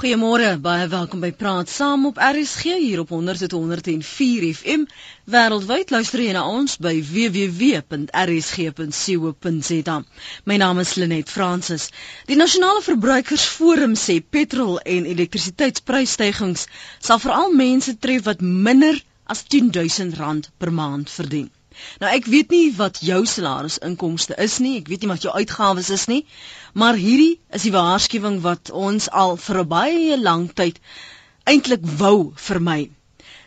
Goeiemôre, baie welkom by Praat Saam op RSG hier op 100.104 FM. Wêreldwyd luister jy na ons by www.rsg.co.za. My naam is Lenet Fransis. Die Nasionale Verbruikersforum sê petrol en elektrisiteitsprysstygings sal veral mense tref wat minder as R10000 per maand verdien. Nou ek weet nie wat jou salarisinkomste is nie, ek weet nie wat jou uitgawes is nie, maar hierdie is die waarskuwing wat ons al vir 'n baie lang tyd eintlik wou vermy.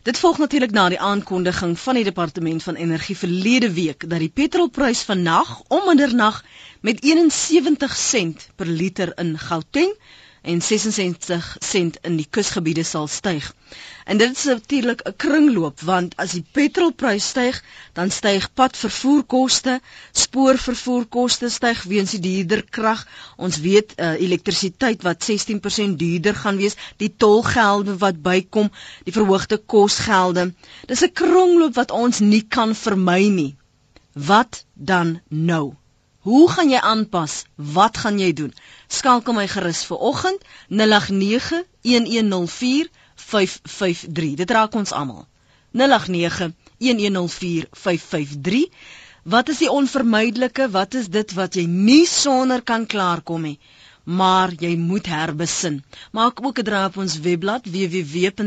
Dit volg natuurlik na die aankondiging van die departement van energie verlede week dat die petrolprys vandag om middernag met 71 sent per liter in Gauteng en 66 sent in die kusgebiede sal styg. En dit is natuurlik 'n kringloop want as die petrolprys styg, dan styg padvervoerkoste, spoorvervoerkoste styg weens die duurder krag. Ons weet uh, elektrisiteit wat 16% duurder gaan wees, die tolgelde wat bykom, die verhoogde kosgelde. Dis 'n kringloop wat ons nie kan vermy nie. Wat dan nou? Hoe gaan jy aanpas? Wat gaan jy doen? Skakel my gerus vir oggend 089 1104 553. Dit raak ons almal. 089 1104 553. Wat is die onvermydelike? Wat is dit wat jy nie sonder kan klaarkom nie? Maar jy moet herbesin. Maak ook 'n draai op ons webblad www.rsg.co.za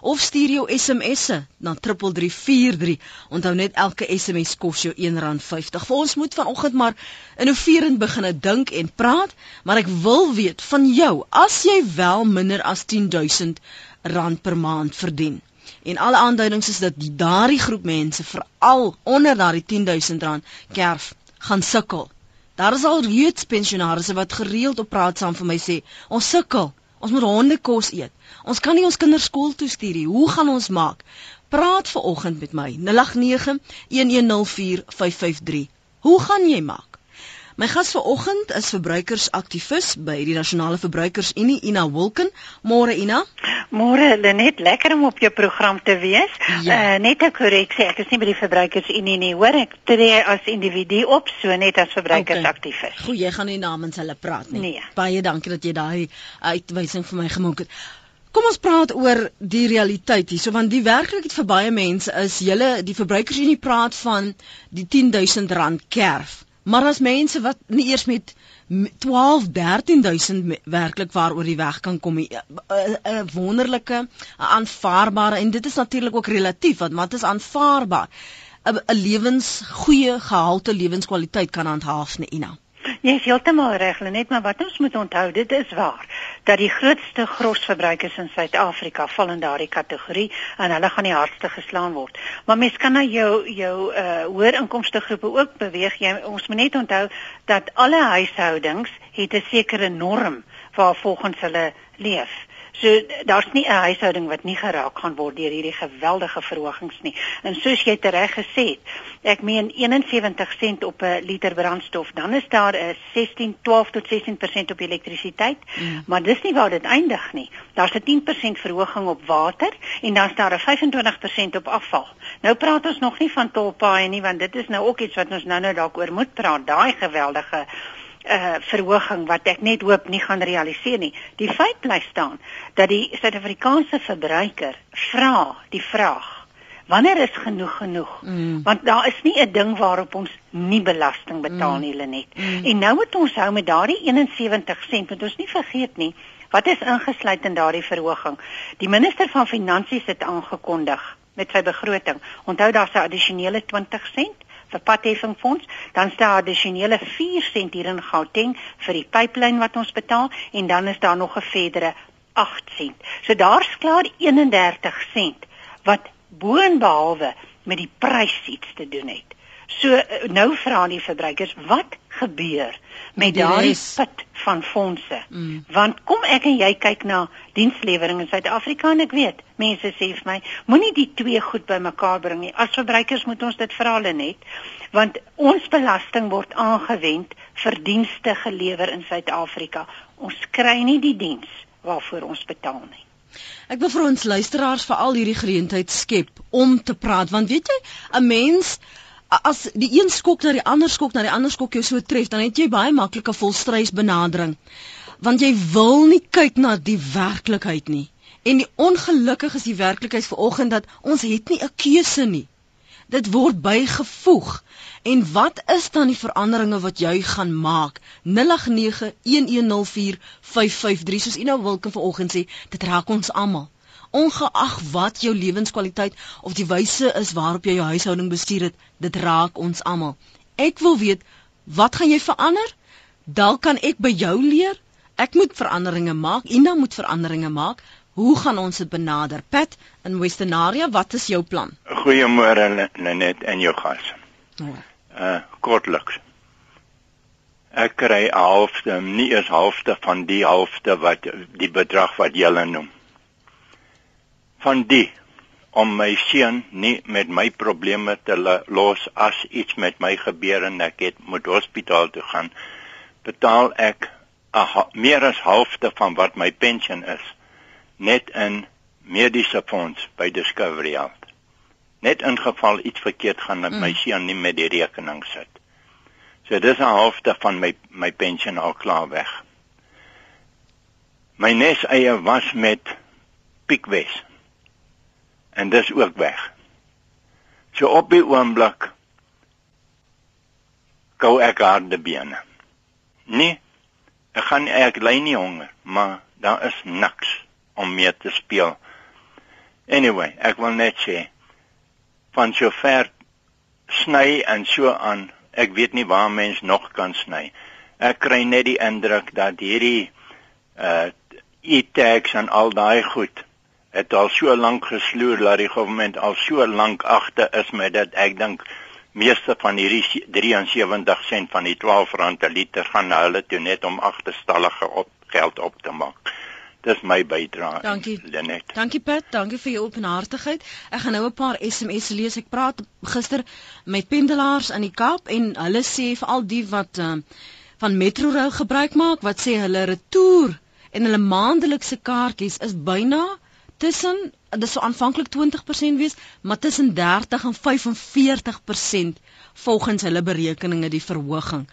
of stuur jou SMS'e na 3343. Onthou net elke SMS kos jou R1.50. Vir ons moet vanoggend maar innoverend begine dink en praat, maar ek wil weet van jou, as jy wel minder as 10000 rand per maand verdien. En alle aanduidings is dat daardie groep mense veral onder daardie 10000 rand kerf gaan sukkel Daar is al reeds pensionaarsse wat gereeld op praat saam vir my sê, ons sukkel. Ons moet honde kos eet. Ons kan nie ons kinders skool toe stuur nie. Hoe gaan ons maak? Praat ver oggend met my. 089 1104553. Hoe gaan jy maak? My gas vanoggend is verbruikersaktivis by die Nasionale Verbruikersunie Ina Wilken. Môre Ina. Môre Lenet, lekker om op jou program te wees. Ja. Uh, net ek korrek sê, ek is nie by die Verbruikersunie nie, hoor ek tree as individu op, so net as verbruikersaktivis. Okay. Goed, jy gaan nie namens hulle praat nie. Nee. Baie dankie dat jy daai uitwysing vir my gemaak het. Kom ons praat oor die realiteit hier. So want die werklikheid vir baie mense is julle die verbruikersunie praat van die 10000 rand kerf. Maar as mense wat nie eers met 12 13000 werklik waaroor die weg kan kom 'n wonderlike 'n aanvaarbare en dit is natuurlik ook relatief want wat is aanvaarbaar? 'n lewens goeie gehalte lewenskwaliteit kan handhaaf nie Ina Jy is heeltemal reg, net maar wat ons moet onthou, dit is waar dat die grootste grosverbruikers in Suid-Afrika val in daardie kategorie en hulle gaan die hardste geslaan word. Maar mens kan na jou jou uh hoër inkomste groepe ook beweeg. Jy ons moet net onthou dat alle huishoudings het 'n sekere norm waarvolgens hulle leef. So daar's nie 'n huishouding wat nie geraak gaan word deur hierdie geweldige verhogings nie. En soos jy tereg gesê het, ek meen 71 sent op 'n liter brandstof, dan is daar 'n 16 12 tot 16% op elektrisiteit, mm. maar dis nie waar dit eindig nie. Daar's 'n 10% verhoging op water en dan's daar 'n 25% op afval. Nou praat ons nog nie van tolpaaie nie, want dit is nou ook iets wat ons nou-nou dalk oor moet praat, daai geweldige uh verhoging wat ek net hoop nie gaan realiseer nie. Die feit bly staan dat die Suid-Afrikaanse verbruiker vra die vraag: Wanneer is genoeg genoeg? Mm. Want daar is nie 'n ding waarop ons nie belasting betaal mm. nie, Lenet. Mm. En nou moet ons hou met daardie 71 sent, want ons nie vergeet nie wat is ingesluit in daardie verhoging. Die minister van Finansies het aangekondig met sy begroting. Onthou daar's 'n addisionele 20 sent vir padheffingfonds, dan staan addisionele 4 sent hier in Gauteng vir die pyplyn wat ons betaal en dan is daar nog 'n verdere 8 sent. So daar's klaar 31 sent wat boonbehalwe met die prys iets te doen het. So eh, nou vra die verbruikers, wat gebeur met daardie put van fondse? Mm. Want kom ek en jy kyk na dienslewering in Suid-Afrika en ek weet, mense sê vir my, moenie die twee goed bymekaar bring nie. As verbruikers moet ons dit vra hulle net, want ons belasting word aangewend vir dienste gelewer in Suid-Afrika. Ons kry nie die diens waarvoor ons betaal nie. Ek wil vir ons luisteraars veral hierdie geleentheid skep om te praat want weet jy 'n mens as die een skok na die ander skok na die ander skok jou so tref dan het jy baie maklike volstrys benadering. want jy wil nie kyk na die werklikheid nie. En die ongelukkig is die werklikheid vanoggend dat ons het nie 'n keuse nie. Dit word bygevoeg. En wat is dan die veranderinge wat jy gaan maak? 0891104553 soos u nou wilke vanoggend sê, dit raak ons almal. Ongeag wat jou lewenskwaliteit of die wyse is waarop jy jou huishouding bestuur het, dit raak ons almal. Ek wil weet, wat gaan jy verander? Dalk kan ek by jou leer. Ek moet veranderinge maak. Ina moet veranderinge maak. Hoe gaan ons dit benader? Pat in Westernaria, wat is jou plan? Goeiemôre Lenet en jou gas. Oh. Uh kortliks. Ek kry halfte, nie eens halfte van die halfte wat die bedrag wat jy noem. Van die om my seun nie met my probleme te los as iets met my gebeur en ek het moet hospitaal toe gaan, betaal ek a, meer as halfte van wat my pensioen is net in mediese fonds by Discovery Health. Net in geval iets verkeerd gaan mm. my seun nie met die rekening sit. So dis 'n halfte van my my pensioen al klaar weg. My nes eie was met Pickwes. En dis ook weg. So op die oomblik gou ek harde bene. Nee. Ek gaan ek ly nie honger, maar daar is niks om mee te speel. Anyway, ek wil net sê van sover sny en so aan, ek weet nie waar mens nog kan sny. Ek kry net die indruk dat hierdie uh e-tags en al daai goed het al so lank gesloer dat die regering al so lank agter is met dit. Ek dink meeste van hierdie 73 sent van die 12 rand per liter gaan na hulle toe net om agterstallige op geld op te maak. Dis my bydrae. Dankie. Lenet. Dankie Pat, dankie vir jou openhartigheid. Ek gaan nou 'n paar SMS'e lees. Ek praat gister met pendelaars in die Kaap en hulle sê vir al die wat uh, van Metrorail gebruik maak, wat sê hulle retour en hulle maandelikse kaartjies is byna tussen dis so aanvanklik 20% wees, maar tussen 30 en 45% volgens hulle berekeninge die verhoging.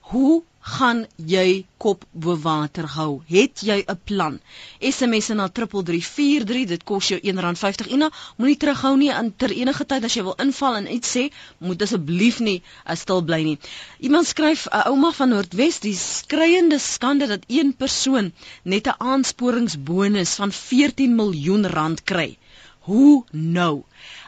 Hoe gaan jy kop bo water hou? Het jy 'n plan? SMS na 3343, dit kos jou R1.50. Ina, moenie terughou nie aan ter enige tyd as jy wil inval en iets sê, moet asseblief nie uh, stil bly nie. Iemand skryf 'n uh, ouma van Noordwes, die skreiende skande dat een persoon net 'n aansporingsbonus van 14 miljoen rand kry. Hoe nou?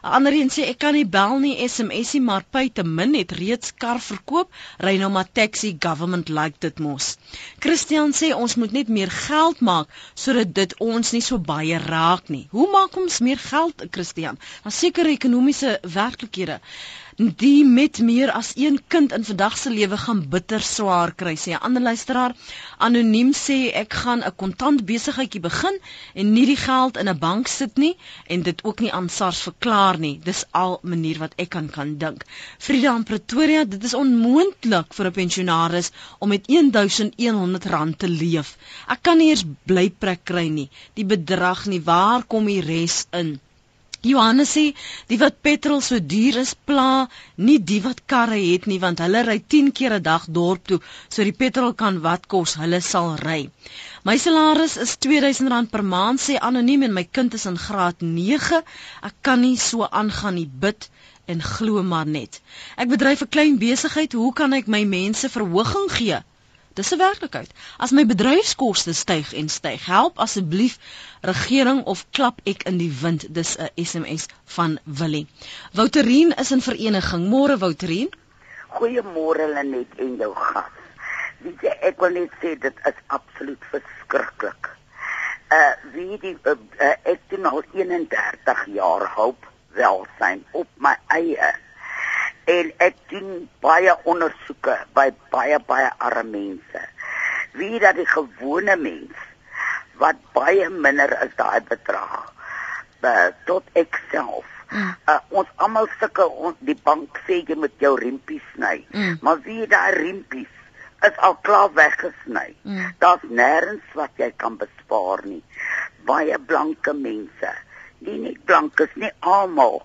Ander een sê ek kan nie bel nie, SMSie, maar pay te min het reeds kar verkoop, ry nou maar taxi, government like dit mos. Christian sê ons moet net meer geld maak sodat dit ons nie so baie raak nie. Hoe maak ons meer geld, Christian? Daar seker ekonomiese werklikhede die met meer as een kind in vandag se lewe gaan bitter swaar kry sê 'n ander luisteraar. Anoniem sê ek gaan 'n kontant besigheidjie begin en nie die geld in 'n bank sit nie en dit ook nie aan SARS verklaar nie. Dis al manier wat ek kan kan dink. Frida in Pretoria dit is onmoontlik vir 'n pensionaris om met 1100 rand te leef. Ek kan nie eers blyprek kry nie. Die bedrag nie. Waar kom die res in Johannes sê die wat petrol so duur is pla nie die wat karre het nie want hulle ry 10 keer 'n dag dorp toe so die petrol kan wat kos hulle sal ry. My salaris is R2000 per maand sê anoniem en my kind is in graad 9. Ek kan nie so aangaan nie bid en glo maar net. Ek bedryf 'n klein besigheid, hoe kan ek my mense verhoging gee? Dis 'n werklikheid. As my bedryfskoste styg en styg, help asseblief regering of klap ek in die wind. Dis 'n SMS van Willie. Wouterien is in vereniging. Môre Wouterien. Goeiemôre Lenet en jou gas. Weet jy, ek wil net sê dit is absoluut verskriklik. Uh wie die uh, uh, ek doen al 31 jaar hoop welsyn op my eie en ek doen baie ondersoeke by baie baie arme mense. Wie dat die gewone mens wat baie minder is daai bedrag. Uh, tot ek self. Mm. Uh, ons almal sukkel ons die bank sê jy moet jou riempies sny. Mm. Maar wie daai riempies is al klaar weggesny. Mm. Daar's nêrens wat jy kan bespaar nie. Baie blanke mense. Nie net blankes nie almal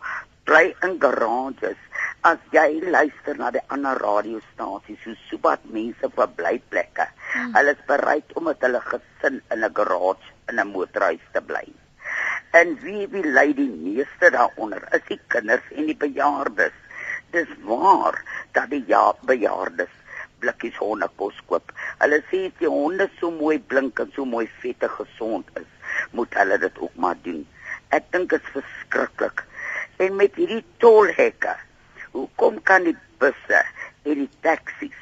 bly in garages as jy luister na die ander radiostasies, hoe sobat mense vir blyplekke. Hmm. Hulle is bereid om met hulle gesin in 'n garage in 'n motorhuis te bly. En wie wie lei die meeste daaronder? Is die kinders en die bejaardes. Dis waar dat die ja bejaardes blikkies hondekos koop. Hulle sê as die honde so mooi blink en so mooi vet en gesond is, moet hulle dit ook maar doen. Ek dink dit is verskriklik. En met hierdie tolhekke Hoekom kan die busse en die taksies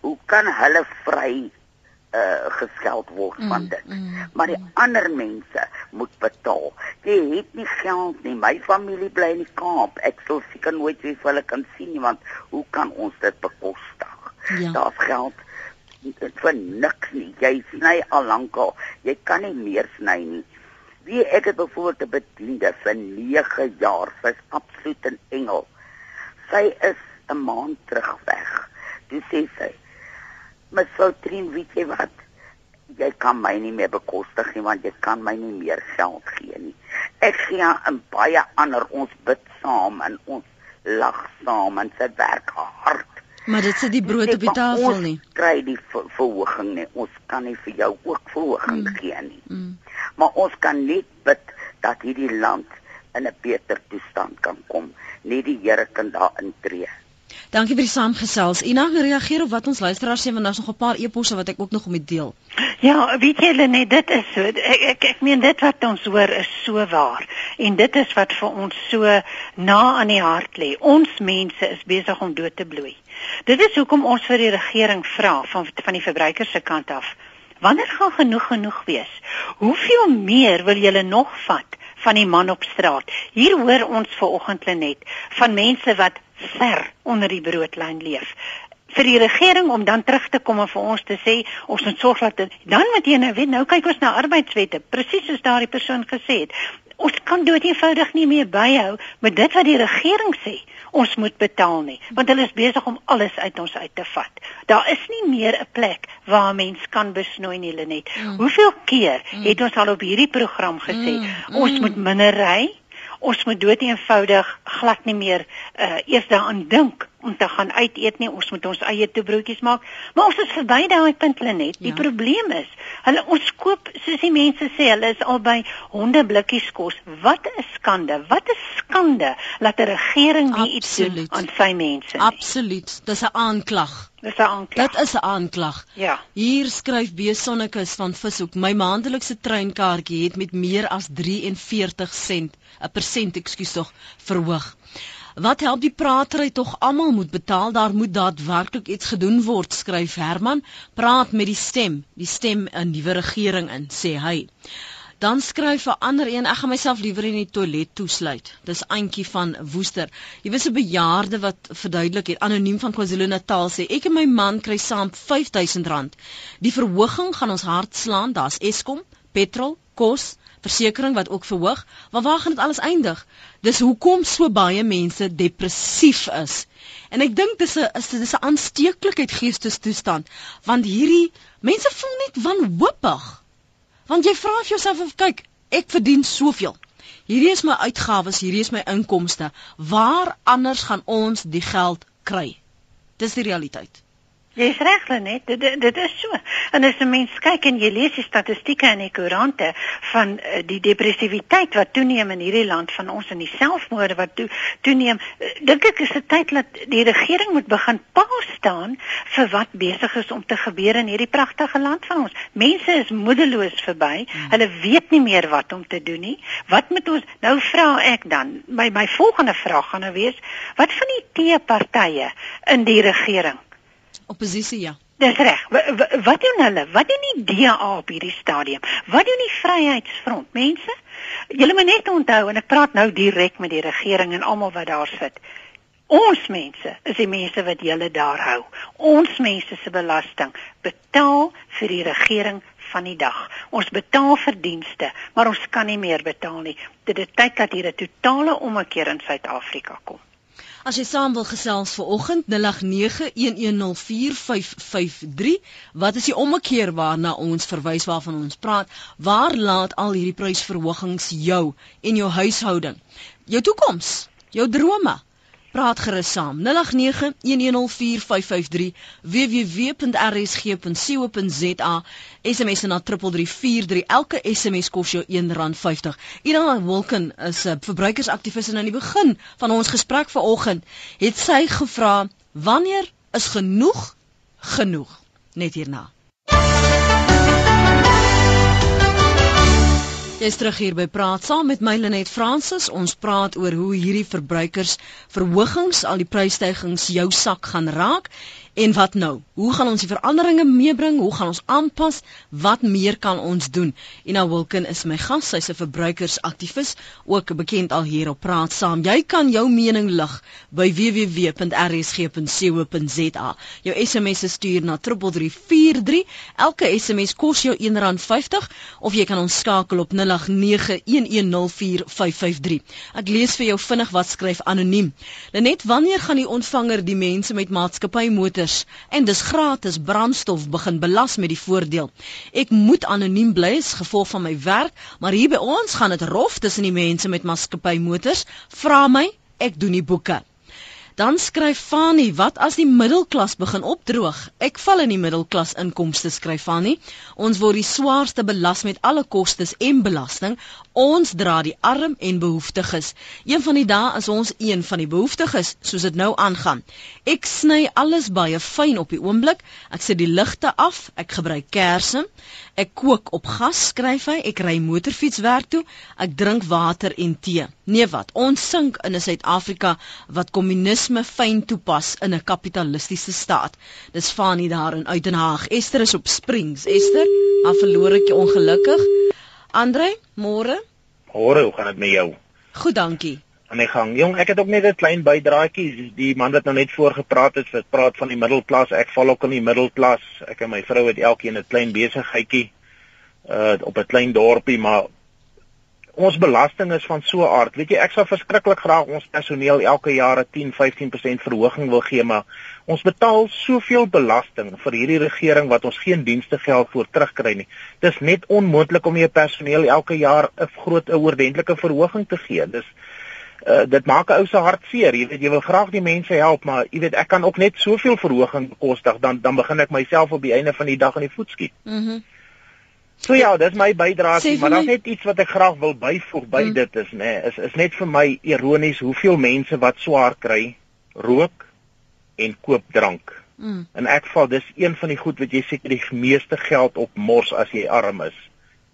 hoe kan hulle vry uh geskeld word van mm, dit. Mm, maar die mm. ander mense moet betaal. Jy het nie geld nie. My familie bly in die Kaap. Ek sal seker nooit weer hulle kan sien nie want hoe kan ons dit bekostig? Ja. Daar's geld vir niks nie. Jy sny al lankal. Jy kan nie meer sny nie. Wie ek het byvoorbeeld 'n bediende vir 9 jaar. Sy's absoluut 'n engel sy is 'n maand terug weg. Toe sê sy: "Mevrou Trin, weet jy wat? Jy kan my nie meer bekostig nie want jy kan my nie meer geld gee nie. Ek gee aan baie ander ons bid saam en ons lag saam en sy werk hard. Maar dit sit die brood op die tafel nie. Ons kry die ver verhoging nie. Ons kan nie vir jou ook verhoging mm. gee nie. Mm. Maar ons kan net bid dat hierdie land in 'n beter toestand kan kom net die Here kan daarin tree. Dankie vir die saamgesels. Ina, reageer op wat ons luisteraars sê want daar's nog 'n paar eposse wat ek ook nog moet deel. Ja, weet jy net dit is so ek ek, ek meen dit wat ons hoor is so waar en dit is wat vir ons so na aan die hart lê. Ons mense is besig om dood te bloei. Dit is hoekom ons vir die regering vra van van die verbruikers se kant af. Wanneer gaan genoeg genoeg wees? Hoeveel meer wil julle nog vat? Van die man op straat. Hier hoor ons vanoggend net van mense wat ver onder die broodlyn leef. Vir die regering om dan terug te kom en vir ons te sê ons moet sorg dat dan met jy nou weet nou kyk ons na arbeidswette presies soos daardie persoon gesê het. Ons kan dood eenvoudig nie meer byhou met dit wat die regering sê ons moet betaal nie want hulle is besig om alles uit ons uit te vat. Daar is nie meer 'n plek waar 'n mens kan besnoei nie Lenet. Mm. Hoeveel keer mm. het ons al op hierdie program gesê mm. ons mm. moet minder ry? Ons moet dood eenvoudig glad nie meer uh, eers daaraan dink om te gaan uit eet nie. Ons moet ons eie toebroodjies maak. Maar ons is verby daai punt Lenet. Die ja. probleem is, hulle ons koop soos die mense sê, hulle is al by honde blikkies kos. Wat 'n skande. Wat 'n skande dat 'n regering nie iets doen aan sy mense nie. Absoluut. Dis 'n aanklag. Dis 'n aanklag. Dit is 'n aanklag. Ja. Hier skryf B Sonnekus van Vishoek, my maandelikse treinkaartjie het met meer as 43 sent, 'n persent, ekskuus tog, verhoog. Wat help die pratery tog almal moet betaal, daar moet daadwerklik iets gedoen word, skryf Herman. Praat met die stem, die stem 'n nuwe regering in, sê hy. Dan skryf 'n ander een, ek gaan myself liewer in die toilet toesluit. Dis Antjie van Woester. Jy weet 'n bejaarde wat verduidelik het anoniem van KwaZulu-Natal sê ek en my man kry saam R5000. Die verhoging gaan ons hart slaan. Daar's Eskom, petrol, kos, versekerings wat ook verhoog, maar waar gaan dit alles eindig? Dis hoekom so baie mense depressief is. En ek dink dis 'n is dis 'n aansteeklikheid geestestoestand want hierdie mense voel net wanhoopig. Want jy vra vir jouself of kyk, ek verdien soveel. Hierdie is my uitgawes, hierdie is my inkomste. Waar anders gaan ons die geld kry? Dis die realiteit. Jy's reg, net. Dit, dit dit is so. En as 'n mens kyk en jy lees die statistieke in die koerante van uh, die depressiwiteit wat toeneem in hierdie land van ons en die selfmoorde wat toe, toeneem, uh, dink ek is dit tyd dat die regering moet begin paal staan vir wat besig is om te gebeur in hierdie pragtige land van ons. Mense is moedeloos verby. Hmm. Hulle weet nie meer wat om te doen nie. Wat moet ons nou vra ek dan? My my volgende vraag gaan nou wees, wat van die teepartye in die regering? Oppositie ja. Dis reg. Wat doen hulle? Wat doen die DA op hierdie stadium? Wat doen die Vryheidsfront? Mense, julle moet net onthou en ek praat nou direk met die regering en almal wat daar sit. Ons mense is die mense wat julle daar hou. Ons mense se belasting betaal vir die regering van die dag. Ons betaal vir dienste, maar ons kan nie meer betaal nie. Dit is tyd dat hier 'n totale ommekeer in Suid-Afrika kom. As jy saam wil gesels vir oggend 0891104553, wat is die ommekeer waarna ons verwys waarvan ons praat? Waar laat al hierdie prysverhogings jou en jou huishouding? Jou toekoms, jou drome. Praat gerus saam. 0891104553 www.rsg.co.za SMS na 3343 elke SMS kos jou R1.50 Ina Wilken is 'n verbruikersaktivis en aan die begin van ons gesprek vanoggend het sy gevra wanneer is genoeg genoeg? net hierna Jy's terug hier by Praat saam met my Lenet Fransis. Ons praat oor hoe hierdie verbruikers verhogings al die prysstygings jou sak gaan raak En wat nou? Hoe gaan ons die veranderinge meebring? Hoe gaan ons aanpas? Wat meer kan ons doen? Ina Wilken is my gas. Sy's 'n verbruikersaktivis, ook bekend al hier op Praat Saam. Jy kan jou mening lig by www.rsg.co.za. Jou SMS stuur na 3343. Elke SMS kos jou R1.50 of jy kan ons skakel op 0891104553. Ek lees vir jou vinnig wat skryf anoniem. Lenet, wanneer gaan die ontvanger die mense met maatskappy kinders en dis gratis brandstof begin belas met die voordeel. Ek moet anoniem bly as gevolg van my werk, maar hier by ons gaan dit rof tussen die mense met maatskappy motors. Vra my, ek doen die boeke. Dan skryf Fani, wat as die middelklas begin opdroog? Ek val in die middelklas inkomste skryf Fani. Ons word die swaarste belas met alle kostes en belasting. Ons dra die arm en behoeftiges. Een van die dae is ons een van die behoeftiges, soos dit nou aangaan. Ek sny alles baie fyn op die oomblik. Ek sit die ligte af, ek gebruik kersse. Ek kook op gas, skryf hy. Ek ry motorfiets werk toe. Ek drink water en tee. Nee wat? Ons sink in 'n Suid-Afrika wat kommunisme fyn toepas in 'n kapitalistiese staat. Dis Fani daar in Uitenhaag. Esther is op Springs. Esther, maar verloor ek jou ongelukkig. Andre, môre? Môre, hoe gaan dit met jou? Goed, dankie. Aan die gang. Jong, ek het ook net 'n klein bydraatjie. Die man wat nou net voor gepraat het, het praat van die middelklas. Ek val ook in die middelklas. Ek en my vrou het elkeen 'n klein besigheidjie uh op 'n klein dorpie, maar ons belasting is van so 'n aard. Weet jy, ek sou verskriklik graag ons personeel elke jaar 'n 10-15% verhoging wil gee, maar ons betaal soveel belasting vir hierdie regering wat ons geen dienste geld voor terugkry nie. Dis net onmoontlik om jou personeel elke jaar 'n groot 'n oordentlike verhoging te gee. Dis uh, dit maak 'n ou se hart seer. Jy weet jy wil graag die mense help, maar jy weet ek kan ook net soveel verhoging bekostig dan dan begin ek myself op die einde van die dag in die voet skiet. Mhm. Mm so ja, dis my bydrae, maar daar's net iets wat ek graag wil byvoeg by mm. dit is nê, nee, is is net vir my ironies hoeveel mense wat swaar kry, rook en koop drank. Mm. En ek val dis een van die goed wat jy seker die meeste geld op mors as jy arm is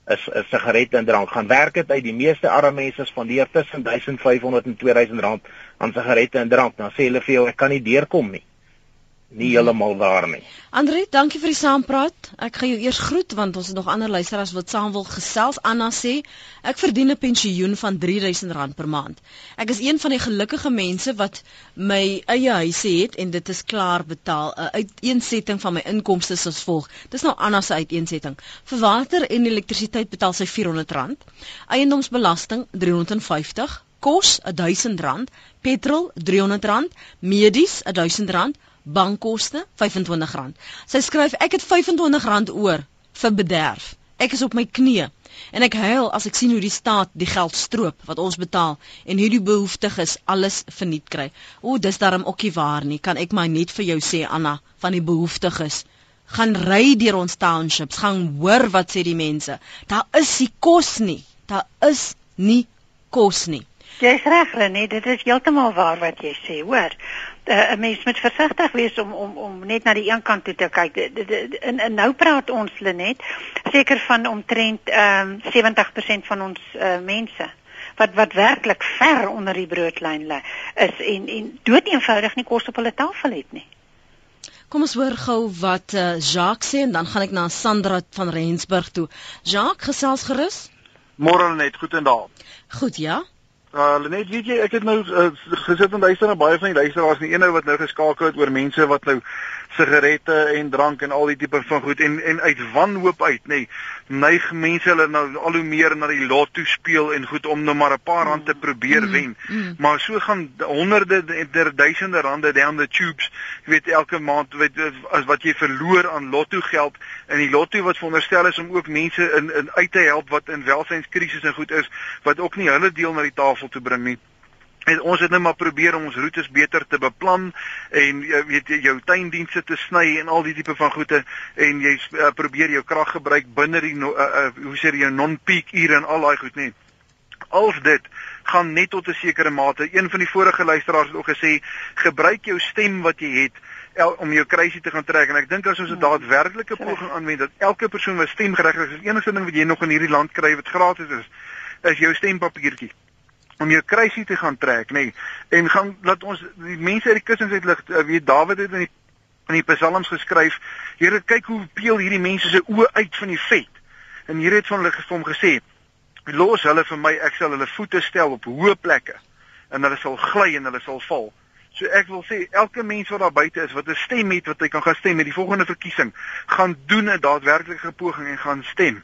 is 'n sigarette en drank gaan werk dit uit die meeste arme mense spandeer tussen 1500 en 2000 rand aan sigarette en drank. Dan sê hulle vir jou ek kan nie deurkom nie nie heeltemal daar nie. Andre, dankie vir die saampraat. Ek gaan jou eers groet want ons het nog ander luisteraars wat saam wil gesels. Anna sê, ek verdien 'n pensioen van R3000 per maand. Ek is een van die gelukkige mense wat my eie huis het en dit is klaar betaal. 'n Uiteensetting van my inkomste is as volg. Dis nou Anna se uiteensetting. Vir water en elektrisiteit betaal sy R400, eiendomsbelasting R350, kos R1000, petrol R300, medies R1000 bankkoste R25. Sy skryf ek het R25 oor vir bederf. Ek is op my knieë en ek huil as ek sien hoe die staat die geld stroop wat ons betaal en hierdie behoeftiges alles verniet kry. O, dis darm ookie waar nie. Kan ek my net vir jou sê Anna van die behoeftiges gaan ry deur ons townships, gaan hoor wat sê die mense. Daar is nie kos nie. Daar is nie kos nie. Jy's reg, René, dit is heeltemal waar wat jy sê, hoor. Uh, 'n Mens moet versigtig wees om om om net na die een kant toe te kyk. En, en nou praat ons Lenet seker van omtrent ehm um, 70% van ons uh, mense wat wat werklik ver onder die broodlyn lê is en en dood eenvoudig nie kos op hulle tafel het nie. Kom ons hoor gou wat uh, Jacques sê en dan gaan ek na Sandra van Rensburg toe. Jacques, gesels gerus? Môre net, goed en daal. Goed, ja. Uh, Lenet, weet jy, ek het nou uh, gesit en luister na baie van die luisteraars, die ene wat nou geskakel het oor mense wat nou sigarette en drank en al die tipe van goed en en uit wanhoop uit nê. Nee, neig mense hulle nou al hoe meer na die lotto speel en goed om nou maar 'n paar rand te probeer mm, wen. mm. maar so gaan honderde en duisende rande down the tubes jy weet elke maand weet as wat jy verloor aan lotto geld. En die lotto wat veronderstel is om ook mense in in uit te help wat in welsynskrisis en goed is wat ook nie hulle deel na die tafel toe bring nie En ons het net maar probeer om ons roetes beter te beplan en jy weet jou tuindienste te sny en al die tipe van goede en jy uh, probeer jou krag gebruik binne die uh, uh, hoe sê jy non-peak ure en al daai goed net. Als dit gaan net tot 'n sekere mate. Een van die vorige luisteraars het ook gesê gebruik jou stem wat jy het el, om jou kruisie te gaan trek en ek dink as ons 'n daadwerklike poging aanwend dat elke persoon wat stemgeregtig is, is enigste ding wat jy nog in hierdie land kry wat gratis is, is jou stempapiertjie om jou kruisie te gaan trek, nê. Nee, en gaan laat ons die mense uit die kussings uitlig, uh, weet Dawid het in die in die psalms geskryf, Here kyk hoe peel hierdie mense se oë uit van die vet. En hier het van hulle gestom gesê, los hulle vir my, ek sal hulle voete stel op hoë plekke en hulle sal gly en hulle sal val. So ek wil sê elke mens wat daar buite is wat 'n stem het wat hy kan gaan stem met die volgende verkiesing, gaan doen 'n daadwerklike poging en gaan stem.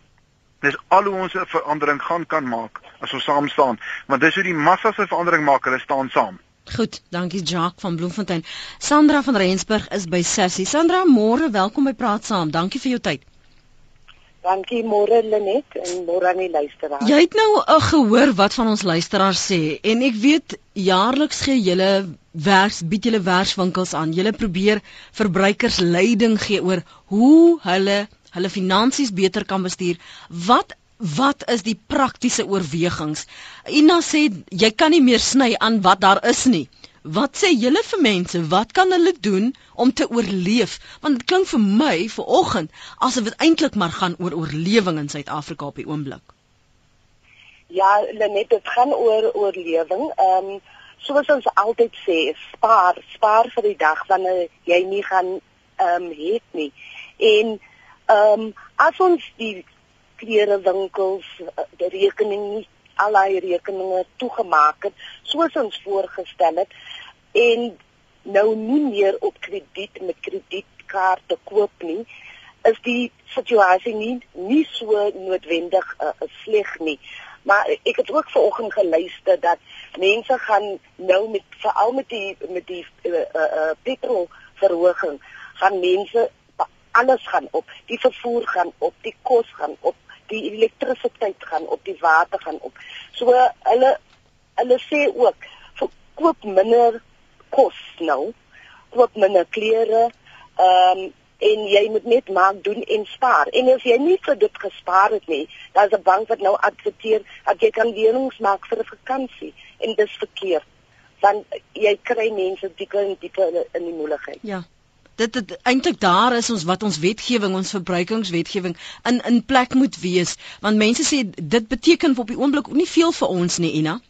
Dis al hoe ons 'n verandering gaan kan maak as ons saam staan, want dis hoe die massa se verandering maak, hulle staan saam. Goed, dankie Jacques van Bloemfontein. Sandra van Rensburg is by Sassie. Sandra, môre, welkom by Praat Saam. Dankie vir jou tyd. Dankie môre Lenet en môre aan die luisteraars. Jy het nou uh, gehoor wat van ons luisteraars sê en ek weet jaarliks gee julle werks bied julle werkswinkels aan. Julle probeer verbruikers leiding gee oor hoe hulle hulle finansies beter kan bestuur. Wat wat is die praktiese oorwegings? Ina sê jy kan nie meer sny aan wat daar is nie. Wat sê julle vir mense? Wat kan hulle doen om te oorleef? Want dit klink vir my vir oggend asof dit eintlik maar gaan oor oorlewing in Suid-Afrika op die oomblik. Ja, net dit gaan oor oorlewing. Ehm um, soos ons altyd sê, spaar, spaar vir die dag wanneer jy nie gaan ehm um, het nie. En ehm um, as ons die klerewinkels eh, die rekening nie al die rekeninge toegemaak het soos ons voorgestel het en nou nie meer op krediet met kredietkaarte koop nie is die situasie nie nie so noodwendig uh, sleg nie. Maar ek het ook vanoggend geluister dat mense gaan nou met veral met die met die uh, uh, petrol verhoging gaan mense alles gaan op die vervoer gaan op die kos gaan op die elektrisiteit gaan op, die water gaan op. So hulle hulle sê ook koop minder kos nou, koop minder klere, ehm um, en jy moet net maak doen en spaar. En as jy nie vir dit gespaar het nie, daar's 'n bank wat nou adverteer dat jy kan lenings maak vir 'n vakansie en dis verkeerd. Want jy kry mense dieper en dieper in die moeilikheid. Ja dit dit eintlik daar is ons wat ons wetgewing ons verbruikingswetgewing in in plek moet wees want mense sê dit beteken op die oomblik nie veel vir ons nie Ina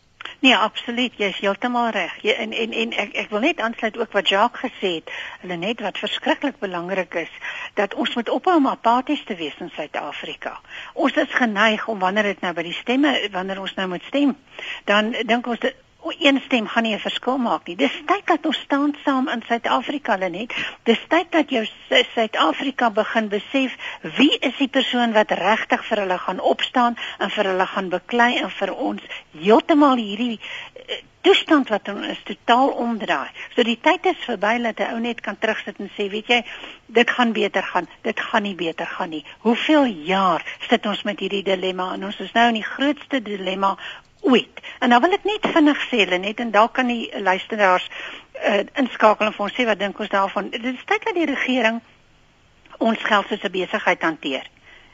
Nee, absoluut, jy is heeltemal reg. Jy en en en ek ek wil net aansluit ook wat Jacques gesê het. Hulle net wat verskriklik belangrik is dat ons moet ophou om apaties te wees in Suid-Afrika. Ons is geneig om wanneer dit nou by die stemme wanneer ons nou moet stem, dan dink ons dit een stem gaan nie 'n verskil maak nie. Dis tyd dat ons staan saam in Suid-Afrika net. Dis tyd dat jou Suid-Afrika begin besef wie is die persoon wat regtig vir hulle gaan opstaan en vir hulle gaan beklei en vir ons heeltemal hierdie uh, toestand wat ons totaal omdraai. So die tyd is verby dat 'n ou net kan terugsit en sê, weet jy, dit gaan beter gaan. Dit gaan nie beter gaan nie. Hoeveel jaar sit ons met hierdie dilemma en ons is nou in die grootste dilemma ooit. En nou wil ek net vinnig sê net en dalk kan die luisteraars uh, inskakel en vir ons sê wat dink ons daarvan. Dit is tyd dat die regering ons geld soos 'n besigheid hanteer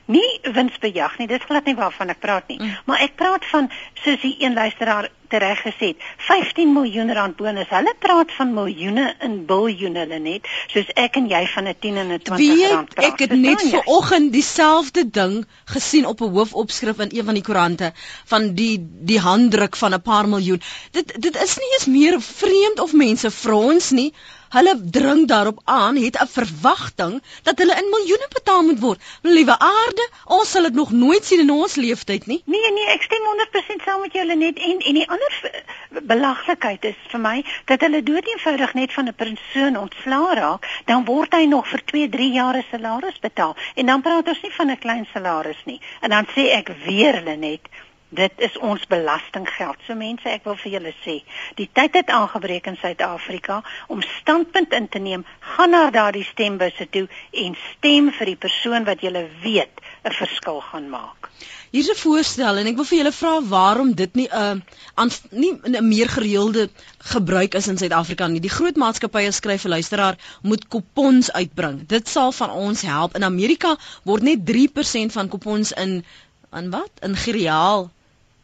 nie winsbejag nie. Dis glad nie waarvan ek praat nie. Mm. Maar ek praat van soos die een luisteraar tereg gesê het, 15 miljoen rand bonus. Hulle praat van miljoene in biljoene net, soos ek en jy van 'n 10 en 'n 20 rand praat. Ek het net ver oggend dieselfde ding gesien op 'n hoofopskrif in een van die koerante van die die handdruk van 'n paar miljoen. Dit dit is nie eens meer vreemd of mense frons nie. Hulle dring daarop aan, het 'n verwagting dat hulle in miljoene betaal moet word. Liewe aarde, ons sal dit nog nooit sien in ons lewenstyd nie. Nee nee, ek stem 100% saam met julle net en en die ander belaglikheid is vir my dat hulle doodeenvoudig net van 'n persoon ontslaa raak, dan word hy nog vir 2, 3 jaar se salaris betaal. En dan praat ons nie van 'n klein salaris nie. En dan sê ek weer hulle net Dit is ons belastinggeld. So mense, ek wil vir julle sê, die tyd het aangebreek in Suid-Afrika om standpunt in te neem. Gaan na daardie stembusse toe en stem vir die persoon wat julle weet 'n verskil gaan maak. Hier's 'n voorstel en ek wil vir julle vra waarom dit nie 'n uh, nie 'n meer gereelde gebruik is in Suid-Afrika nie. Die groot maatskappye skryf vir luisteraar moet kupons uitbring. Dit sal van ons help. In Amerika word net 3% van kupons in in wat? In gereaal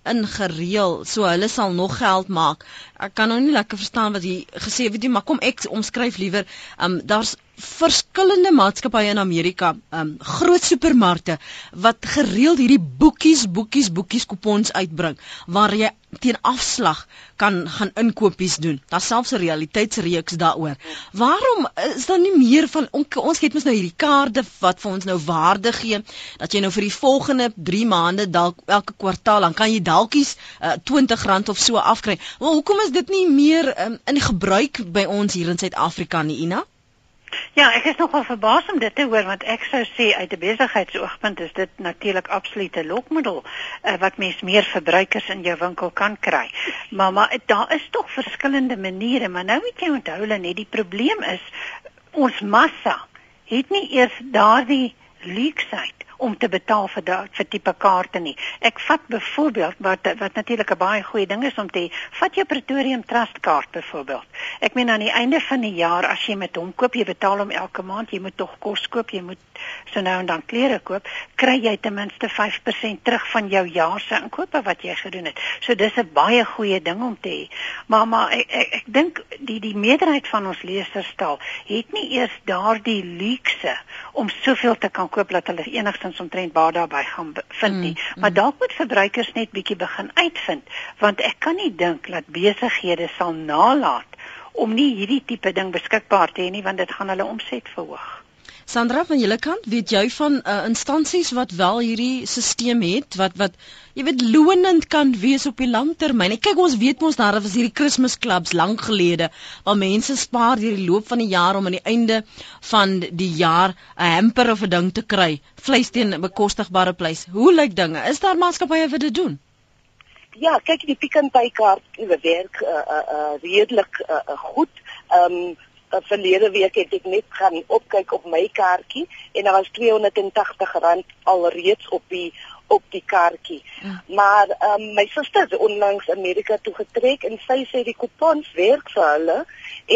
ingereël so hulle sal nog geld maak. Ek kan nou nie lekker verstaan wat jy gesê het nie, maar kom ek omskryf liewer. Um daar's verskillende maatskappye in Amerika, um groot supermarkte wat gereeld hierdie boekies, boekies, boekies kupons uitbring waar jy teen afslag kan gaan inkopies doen. Daar's selfs 'n realiteitsreeks daaroor. Waarom is daar nie meer van ons het mos nou hierdie kaarte wat vir ons nou waarde gee dat jy nou vir die volgende 3 maande dalk elke kwartaal dan kan jy dalkies uh, R20 of so afkry. Maar hoekom is dit nie meer um, in gebruik by ons hier in Suid-Afrika nie, Ina? Ja, ek is nogal verbaas om dit te hoor want ek sou sê uit 'n besigheidsoogpunt is dit natuurlik absolute lokmiddel uh, wat mens meer verbruikers in jou winkel kan kry. Maar maar daar is tog verskillende maniere, maar nou moet jy onthou hulle net die probleem is ons massa het nie eers daardie leksheid om te betaal vir da, vir tipe kaarte nie. Ek vat byvoorbeeld wat wat natuurlik 'n baie goeie ding is om te vat jou Pretorium Trust kaart byvoorbeeld. Ek meen aan die einde van die jaar as jy met hom koop, jy betaal hom elke maand, jy moet tog kos koop, jy moet so nou en dan klere koop, kry jy ten minste 5% terug van jou jaar se inkope wat jy gedoen het. So dis 'n baie goeie ding om te hê. Maar maar ek ek, ek dink die die meerderheid van ons leserstal het nie eers daardie luukse om soveel te kan koop dat hulle enigstens ons omtrent baie daarby gaan vind nie. Mm, maar mm. dalk moet verbruikers net bietjie begin uitvind want ek kan nie dink dat besighede sal nalat om nie hierdie tipe ding beskikbaar te hê nie want dit gaan hulle omset verhoog. Sandra van julle kant, weet jy van uh, instansies wat wel hierdie stelsel het wat wat jy weet loonend kan wees op die langtermyn. Kyk ons weet mos daar was hierdie Christmas clubs lank gelede waar mense spaar deur die loop van die jaar om aan die einde van die jaar 'n hamper of 'n ding te kry, vleis teen 'n bekostigbare prys. Hoe lyk dinge? Is daar maatskappye wat dit doen? Ja, kyk die Pick n Pay kaart, dit werk uh, uh, uh, redelik uh, uh, goed. Ehm um, uh, verlede week het ek net gaan opkyk op my kaartjie en daar was R280 alreeds op die op die kaartjie. Ja. Maar um, my suster het onlangs Amerika toe getrek en sy sê die kupons werk vir hulle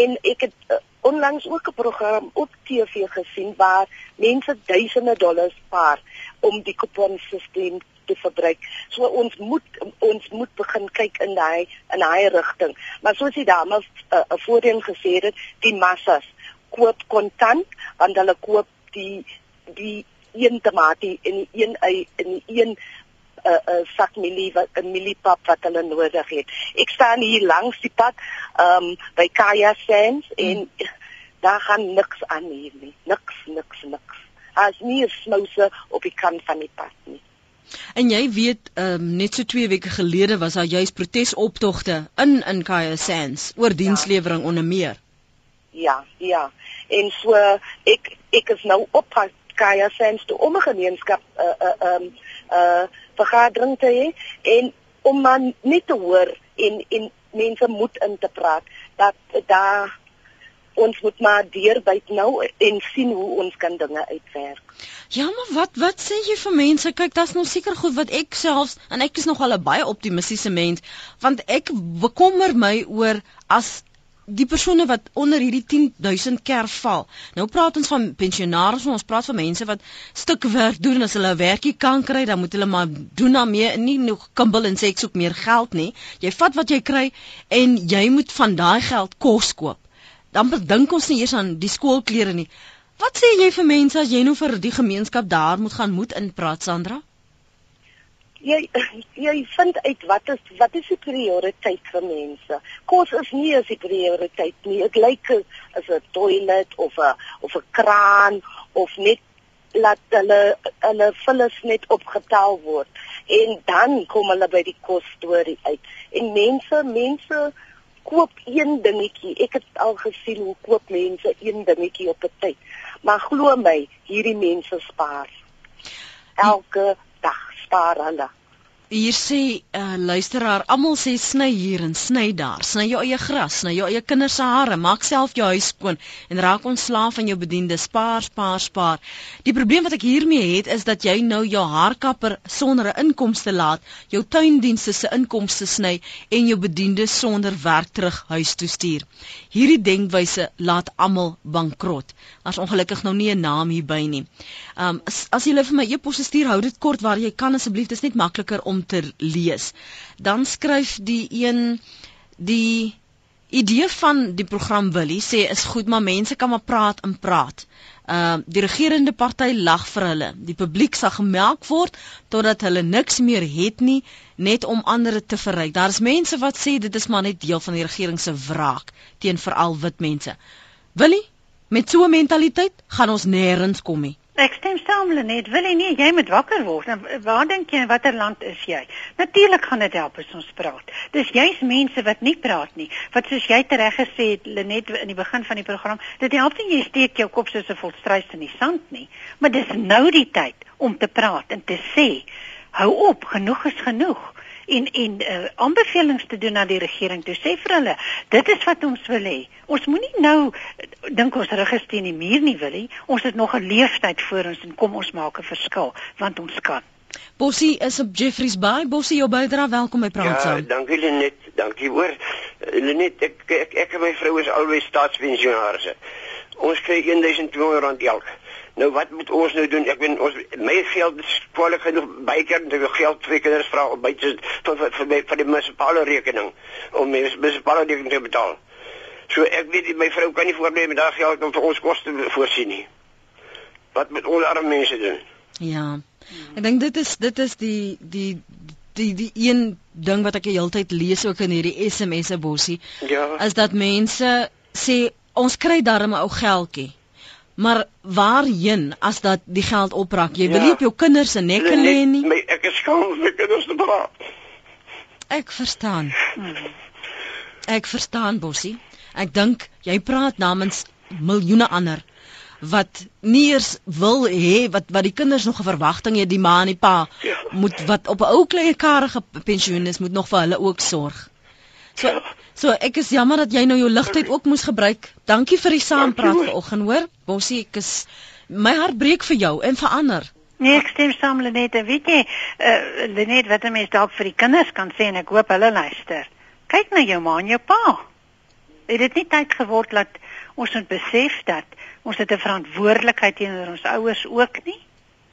en ek het uh, onlangs ook 'n program op TV gesien waar mense duisende dollars spaar om die kuponstelsel te verbruik. So ons moet ons moet begin kyk in daai in daai rigting. Maar soos die dames uh, uh, voorheen gesê het, die massas koop kontant want hulle koop die die een tamatie en die een ei en die een 'n uh, eh, uh, sak mielie wat 'n mieliepap wat hulle nodig het. Ek staan hier langs die pad ehm um, by Kaya Sands en hmm. daar gaan niks aan hier nie. Niks, niks, niks. As nie 'n smouse op die kant van die pad nie. En jy weet, um, net so 2 weke gelede was daar juis protesoptogte in in Kaya Sands oor dienslewering ja. onder meer. Ja, ja. En so ek ek is nou op Kaya Sands toe om 'n gemeenskap 'n uh, 'n uh, 'n um, uh, vergadering te hê en om man net te hoor en en mense moet in te praat dat daar ons moet maar deurbyt nou en sien hoe ons kan dinge uitwerk. Ja, maar wat wat sê jy vir mense? Kyk, dit's nou seker goed wat ek selfs en ek is nog al 'n baie optimistiese mens, want ek bekommer my oor as die persone wat onder hierdie 10000 kerf val. Nou praat ons van pensionaars, ons praat van mense wat stukwerk doen en as hulle 'n werkie kan kry, dan moet hulle maar doen daarmee, nie nog kimbel en sê ek soek meer geld nie. Jy vat wat jy kry en jy moet van daai geld kos koop dan dink ons nie eers aan die skoolklere nie. Wat sê jy vir mense as jy nou vir die gemeenskap daar moet gaan moet inpraat Sandra? Jy jy vind uit wat is wat is die prioriteit vir mense? Kos is nie as die prioriteit nie. Dit lyk as 'n toilet of 'n of 'n kraan of net laat hulle hulle vullis net opgetel word en dan kom hulle by die kos storie uit. En mense mense koop een dingetjie. Ek het al gesien hoe koop mense een dingetjie op 'n tyd. Maar glo my, hierdie mense spaar. Elke dag spaar hulle. Hier sê uh, luisteraar, almal sê sny hier en sny daar. Sny jou eie gras, sny jou eie kinders se hare, maak self jou huis skoon en raak ontslaaf van jou bediende. Spaar, spaar, spaar. Die probleem wat ek hiermee het is dat jy nou jou haarkapper sonder 'n inkomste laat, jou tuindienste se inkomste sny en jou bediende sonder werk terug huis toe stuur. Hierdie denkwyse laat almal bankrot. Daar's ongelukkig nou nie 'n naam hierby nie. Um as, as jy vir my e-pos stuur, hou dit kort waar jy kan asseblief. Dit is net makliker om te lees. Dan skryf die een die idee van die program Willie sê is goed, maar mense kan maar praat en praat. Uh die regerende party lag vir hulle. Die publiek sal gemelk word totdat hulle niks meer het nie net om ander te verryk. Daar's mense wat sê dit is maar net deel van die regering se wraak teen veral wit mense. Willie, met so 'n mentaliteit gaan ons nêrens kom nie. Ek stem saam Lenet, wil jy nie jy moet wakker word. En waar dink jy in watter land is jy? Natuurlik gaan dit help as ons praat. Dis juist mense wat nie praat nie. Wat soos jy tereg gesê het Lenet in die begin van die program, dit help nie jy steek jou kop soos 'n volstruis in die sand nie, maar dis nou die tyd om te praat en te sê, hou op, genoeg is genoeg en en uh, aanbevelings te doen aan die regering toe sê vir hulle dit is wat ons wil hê. Ons moenie nou eh, dink ons register in die muur nie wil hê ons het nog 'n leeftyd voor ons en kom ons maak 'n verskil want ons kan. Bossie is op Jeffreys Bay. Bossie jou bydra welkom by praat saam. Ja dankie Lenet dankie. Hoor eh, Lenet ek ek, ek en my vrou is albei staatspensionaars. Ons kry 1200 rand elke Nou wat moet ons nou doen? Ek weet ons my geld is kwalik genoeg byker om te geld vir kinders vra om byte tot vir vir, vir die munisipale rekening om my munisipale rekening te betaal. So ek weet my vrou kan nie voorneem met daardie geld om vir ons koste voorsien nie. Wat moet ons arme mense doen? Ja. Ek dink dit is dit is die die die die een ding wat ek die hele tyd lees ook in hierdie SMS'e bossie. Ja. Is dat mense sê ons kry darm 'n ou geldjie. Maar waarheen as dat die geld oprak? Jy wil nie op jou kinders se nekke lê nie. My ek is skaam vir kinders te praat. Ek verstaan. Ek verstaan Bossie. Ek dink jy praat namens miljoene ander wat nie eers wil hê wat wat die kinders nog 'n verwagting het die ma en die pa Ja. moet wat op 'n ou klein karige pensioen is moet nog vir hulle ook sorg. So so ek is jammer dat jy nou jou ligtheid ook moes gebruik. Dankie vir die saampraat vanoggend hoor. Bossie, ek is my hart breek vir jou en vir ander. Nee, ek stem saam Lenet. En Weet jy, uh, Lenet wat 'n mens dalk vir die kinders kan sê en ek hoop hulle luister. Kyk na jou ma en jou pa. Het dit nie tyd geword dat ons moet besef dat ons het 'n verantwoordelikheid teenoor ons ouers ook nie?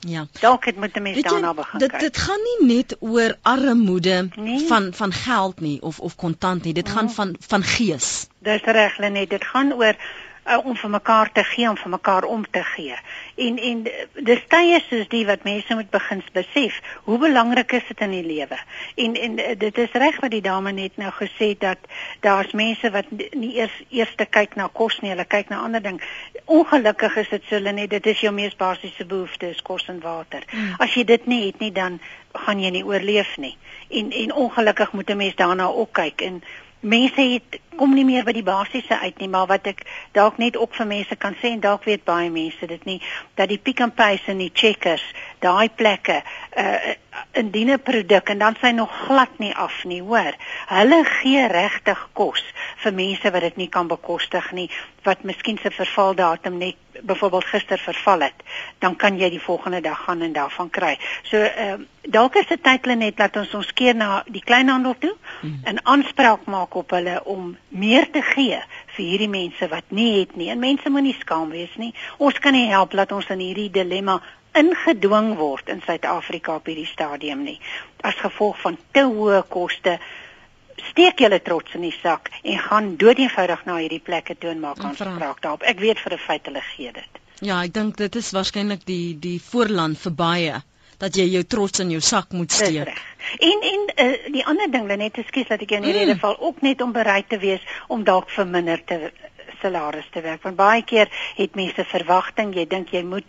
Ja. Dalk het moet 'n mens daarna begin dit kyk. dit gaan nie net oor armoede Nee. van van geld nie of of kontant nie. Dit gaan van van gees. Dis reg Lenet, dit gaan oor uh, om vir mekaar te gee, om vir mekaar om te gee. En en dis tye soos die wat mense moet begin besef, hoe belangrik is dit in die lewe. En en dit is reg wat die dame net nou gesê het dat daar's mense wat nie eers eers kyk na kos nie, hulle kyk na ander ding. Ongelukkig is dit so Lenet, dit is jou mees basiese behoefte, is kos en water. Mm. As jy dit nie het nie, dan gaan jy nie oorleef nie. En en ongelukkig moet 'n mens daarna ook kyk en mense het kom nie meer by die basiese uit nie maar wat ek dalk net ook vir mense kan sê en dalk weet baie mense dit nie dat die Pick n Pay en die Checkers daai plekke uh indien 'n produk en dan sy nog glad nie af nie hoor hulle gee regtig kos vir mense wat dit nie kan bekostig nie wat miskien se vervaldatum net byvoorbeeld gister verval het dan kan jy die volgende dag gaan en daarvan kry so ehm uh, dalk is dit tyd net dat ons ons keer na die kleinhandel toe en aanspraak maak op hulle om meer te gee vir hierdie mense wat nie het nie. En mense moenie skaam wees nie. Ons kan nie help dat ons in hierdie dilemma ingedwing word in Suid-Afrika op hierdie stadium nie. As gevolg van te hoë koste steek julle trots in die sak en gaan doodeenvoudig na hierdie plekke toe en maak En vra. aanspraak daarop. Ek weet vir 'n feit hulle gee dit. Ja, ek dink dit is waarskynlik die die voorland vir baie dat jy jou trots in jou sak moet steek. En en uh, die ander ding net ekskuus dat ek jou in die Mm. rede val ook net om bereid te wees om dalk vir minder te salaris te werk. Want baie keer het mense verwagting, jy dink jy moet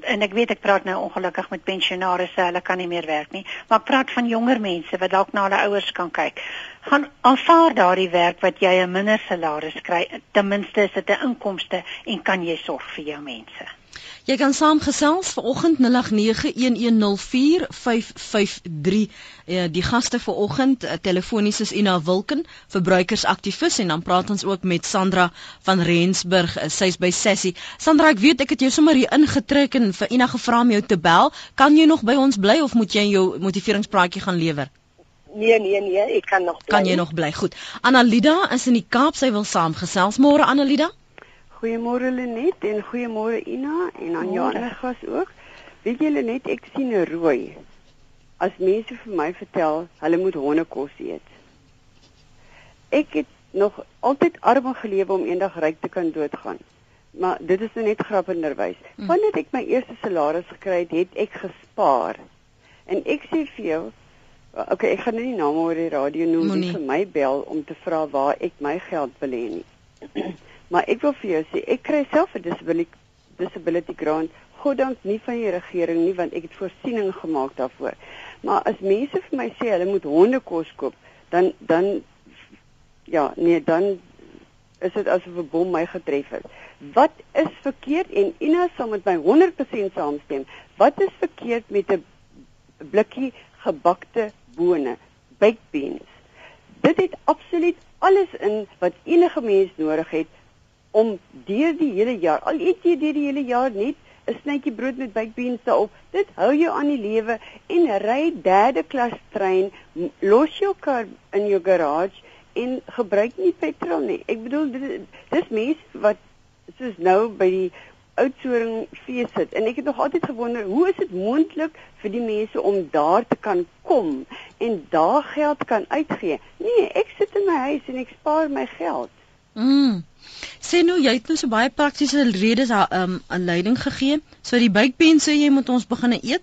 en ek weet ek praat nou ongelukkig met pensionaarsse, hulle kan nie meer werk nie, maar ek praat van jonger mense wat dalk na hulle ouers kan kyk. Gaan aanvaar daardie werk wat jy 'n minder salaris kry. Ten minste is dit 'n inkomste en kan jy sorg vir jou mense. Jy kan saamgesels vanoggend 0891104553. Eh, die gaste vanoggend eh, telefonies is Ina Wilken, verbruikersaktivis en dan praat ons ook met Sandra van Rensburg, eh, sy's by Sessie. Sandra, ek weet ek het jou sommer hier ingetrek en vir Ina gevra om jou te bel. Kan jy nog by ons bly of moet jy jou motiveringspraatjie gaan lewer? Nee, nee, nee, ek kan nog bly. Kan jy nog bly? Goed. Annalida is in die Kaap, sy wil saamgesels. Môre Annalida? Goeiemôre Lenet en goeiemôre Ina en aan jou ander gas ook. Weet jy Lenet, ek sien 'n rooi. As mense vir my vertel hulle moet hondekos eet. Ek het nog altyd arm gelewe om eendag ryk te kan doodgaan. Maar dit is nou net grappenderwys. Hm. Wanneer ek my eerste salaris gekry het, het ek gespaar. En ek sê vir jou, okay, ek gaan nou nie name oor die radio noem nie vir my bel om te vra waar ek my geld wil hê nie. Maar ek wil vir jou sê, ek kry self 'n disability disability grant, goddank nie van die regering nie want ek het voorsiening gemaak daarvoor. Maar as mense vir my sê hulle moet honde kos koop, dan dan ja, nee, dan is dit asof 'n bom my getref het. Wat is verkeerd en Ina sal met my 100% saamstem. Wat is verkeerd met 'n blikkie gebakte bone, baked beans? Dit het absoluut alles in wat enige mens nodig het om deur die hele jaar, al eet jy deur die hele jaar net 'n snytjie brood met baked beans daarop, dit hou jou aan die lewe en ry derde klas trein, los jou kar in jou garage en gebruik nie petrol nie. Ek bedoel dit dis mense wat soos nou by die oudsoring fees sit en ek het nog altyd gewonder hoe is dit moontlik vir die mense om daar te kan kom en daar geld kan uitgee. Nee, ek sit in my huis en ek spaar my geld. Mm. Sê nou jy het nou so baie praktiese redes um aanleiding gegee. So die buikpense jy moet ons begine eet.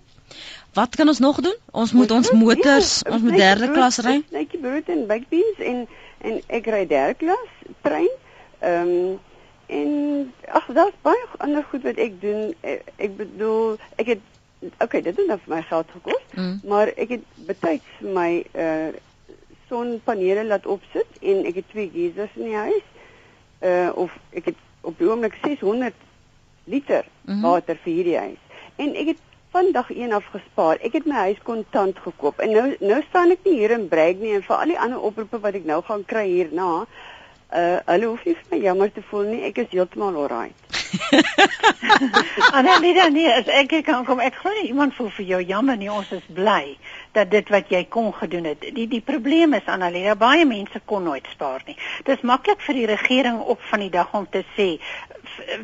Wat kan ons nog doen? Ons moet ons motors, ja, ons moet derde brood, klas ry. Netjie brood en buikpens en en ek ry derde klas trein. Ehm um, en ag daar's baie ander goed wat ek doen. Ek, ek bedoel ek het okay, dit het nou vir my geld gekos, mm. maar ek het betyds my uh sonpanele laat opsit en ek het twee geysers in die huis uh of ek het op die oomblik 600 liter mm -hmm. water vir hierdie huis. En ek het vandag een afgespaar. Ek het my huis kontant gekoop. En nou nou staan ek nie hier in Bragg nie en vir al die ander oproepe wat ek nou gaan kry hierna, uh hulle hoef nie vir my jammer te voel nie. Ek is heeltemal alright. Annelida nee, as ek kan kom, ek glo nie iemand voel vir jou jammer nie. Ons is bly dat dit wat jy kon gedoen het. Die die probleem is Annalena, baie mense kon nooit spaar nie. Dit is maklik vir die regering op van die dag om te sê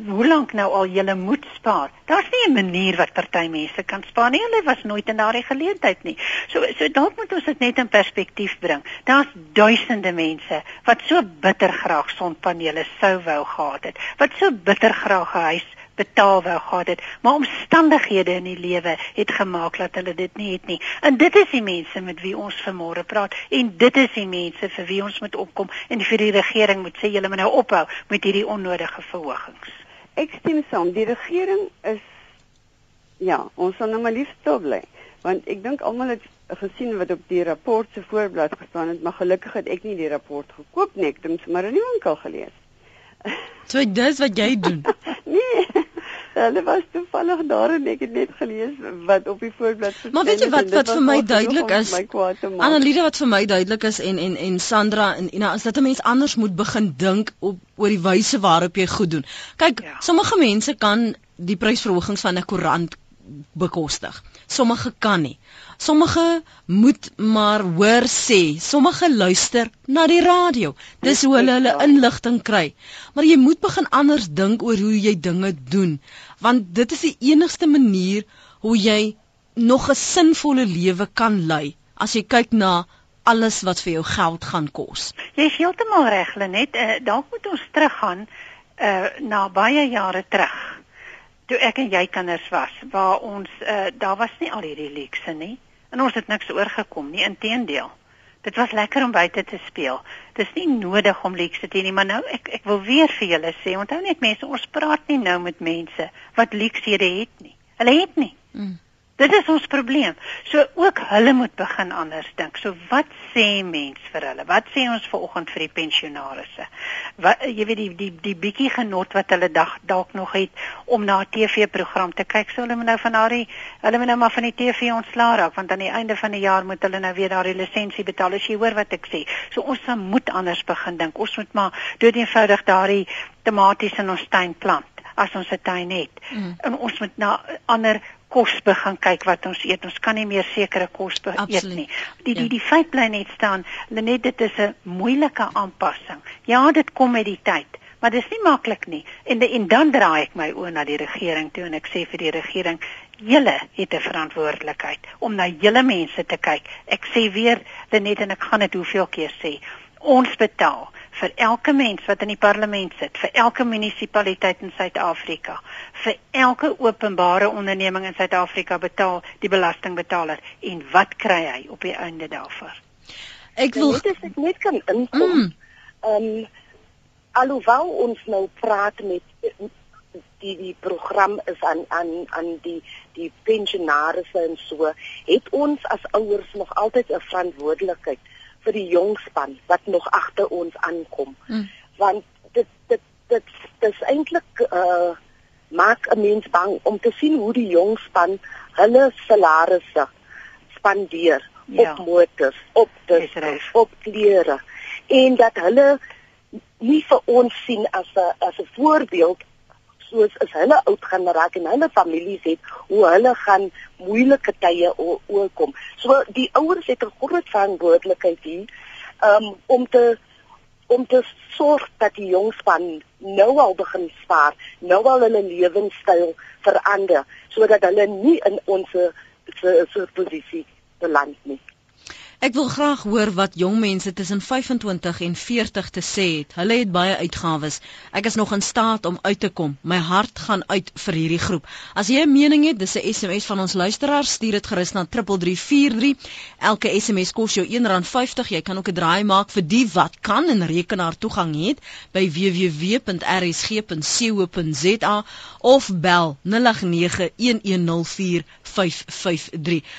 hoe lank nou al jy moet spaar. Daar's nie 'n manier wat party mense kan spaar nie. Hulle was nooit in daardie geleentheid nie. So so dalk moet ons dit net in perspektief bring. Daar's duisende mense wat so bitter graag sonpanele sou wou gehad het. Wat so bitter graag 'n huis betaal wou gehad het, maar omstandighede in die lewe het gemaak dat hulle dit nie het nie. En dit is die mense met wie ons vanmôre praat en dit is die mense vir wie ons moet opkom en vir die regering moet sê julle moet nou ophou met hierdie onnodige verhogings. Ek stem saam, die regering is ja, ons sal nou maar lief stil bly want ek dink almal het gesien wat op die rapport se voorblad gestaan het, maar gelukkig het ek nie die rapport gekoop nie, ek het hom sommer in die winkel gelees. So dis wat jy doen. nee. Hulle was toevallig daar en ek het net gelees wat op die voorblad gestaan het. Maar weet jy wat wat vir my duidelik is? Annelida wat vir my duidelik is en en en Sandra en Ina is dat 'n mens anders moet begin dink op oor die wyse waarop jy goed doen. Kyk, ja. sommige mense kan die prysverhogings van 'n koerant bekostig. Sommige kan nie. Sommige moet maar hoor sê, sommige luister na die radio. Dis hoe hulle hulle inligting kry. Maar jy moet begin anders dink oor hoe jy dinge doen, want dit is die enigste manier hoe jy nog 'n sinvolle lewe kan lei as jy kyk na alles wat vir jou geld gaan kos. Jy is heeltemal reg, Lenet. Uh, dalk moet ons teruggaan uh na baie jare terug toe ek en jy kinders was waar ons uh, daar was nie al hierdie luxe nie en ons het niks oorgekom nie inteendeel dit was lekker om buite te speel. Dis nie nodig om luxe te hê nie maar nou ek ek wil weer vir julle sê onthou net mense ons praat nie nou met mense wat luxehede het nie. Hulle het nie. Mm. Dit is ons probleem. So ook hulle moet begin anders dink. So wat sê mens vir hulle? Wat sê ons vanoggend vir die pensionaarsse? Wat jy weet die die die bietjie genot wat hulle dag dalk nog het om na 'n TV-program te kyk. So hulle moet nou van daardie hulle moet nou maar van die TV ontslaa raak want aan die einde van die jaar moet hulle nou weer daardie lisensie betaal. As jy hoor wat ek sê. So ons moet anders begin dink. Ons moet maar doeteenvoudig daardie tomaties in ons tuin plant as ons 'n tuin het. Mm. En ons moet na ander kos begin kyk wat ons eet. Ons kan nie meer sekere kos eet nie. Die die ja. die feit bly net staan, net dit is 'n moeilike aanpassing. Ja, dit kom met die tyd, maar dit is nie maklik nie. En de, en dan draai ek my oë na die regering toe en ek sê vir die regering, julle het 'n verantwoordelikheid om na julle mense te kyk. Ek sê weer, net en ek gaan dit hoeveel keer sê. Ons betaal vir elke mens wat in die parlement sit, vir elke munisipaliteit in Suid-Afrika, vir elke openbare onderneming in Suid-Afrika betaal die belastingbetaler en wat kry hy op die einde daarvoor? Ek wil net as ek net kan inkom. Mm. Ehm um, alhoewel ons nou praat met die die program is aan aan aan die die pensionaars en so, het ons as ouers nog altyd 'n verantwoordelikheid vir die jong span wat nog agter ons aankom. Mm. Want dit dit dit dis eintlik uh maak 'n mens bang om te sien hoe die jong span hulle salarisse spandeer ja. op motors, op dis op klere en dat hulle nie vir ons sien as 'n as 'n voorbeeld soos as hulle oud gaan raak en hulle families het hoe hulle gaan moeilike tye oorkom. So die ouers het 'n groot verantwoordelikheid hier um, om te om te sorg dat die jong span nou al begin spaar, nou al hulle lewenstyl verander sodat hulle nie in ons se se posisie beland nie. Ek wil graag hoor wat jong mense tussen 25 en 40 te sê het. Hulle het baie uitgawes. Ek is nog in staat om uit te kom. My hart gaan uit vir hierdie groep. As jy 'n mening het, dis 'n SMS van ons luisteraars, stuur dit gerus na 3343. Elke SMS kos jou R1.50. Jy kan ook 'n draai maak vir die wat kan en rekenaar toegang het by www.rsg.co.za of bel 0891104553.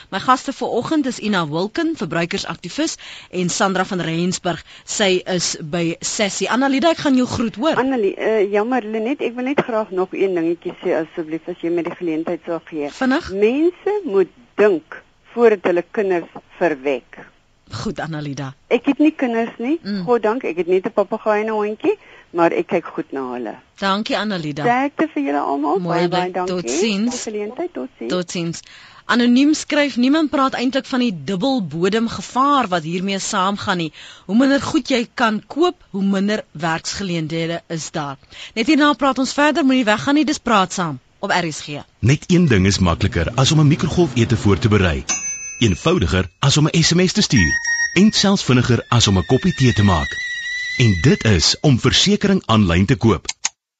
My gaste vanoggend is Ina Wilken, verbruik verbruikersaktivis en Sandra van Rensburg. Sy is by Sessie. Annalida, ek gaan jou groet, hoor. Annelie, uh, jammer Lenet, ek wil net graag nog een dingetjie sê asseblief as jy met die geleentheid sou gee. Vinnig? Mense moet dink voordat hulle kinders verwek. Goed Annalida. Ek het nie kinders nie. Mm. God dank, ek het net 'n papegaai en 'n hondjie, maar ek kyk goed na hulle. Dankie Annalida. Sterkte vir julle almal. Baie baie dankie. Totsiens. Totsiens. Totsiens. Anoniem skryf niemand praat eintlik van die dubbelbodem gevaar wat hiermee saamgaan nie. Hoe minder goed jy kan koop, hoe minder werksgeleenthede is daar. Net hierna praat ons verder, moenie weggaan nie, dis praat saam op RSG. Net een ding is makliker as om 'n mikrogolfete voor te berei. Eenvoudiger as om 'n SMS te stuur en selfs vinniger as om 'n koppie tee te maak. En dit is om versekerings aanlyn te koop.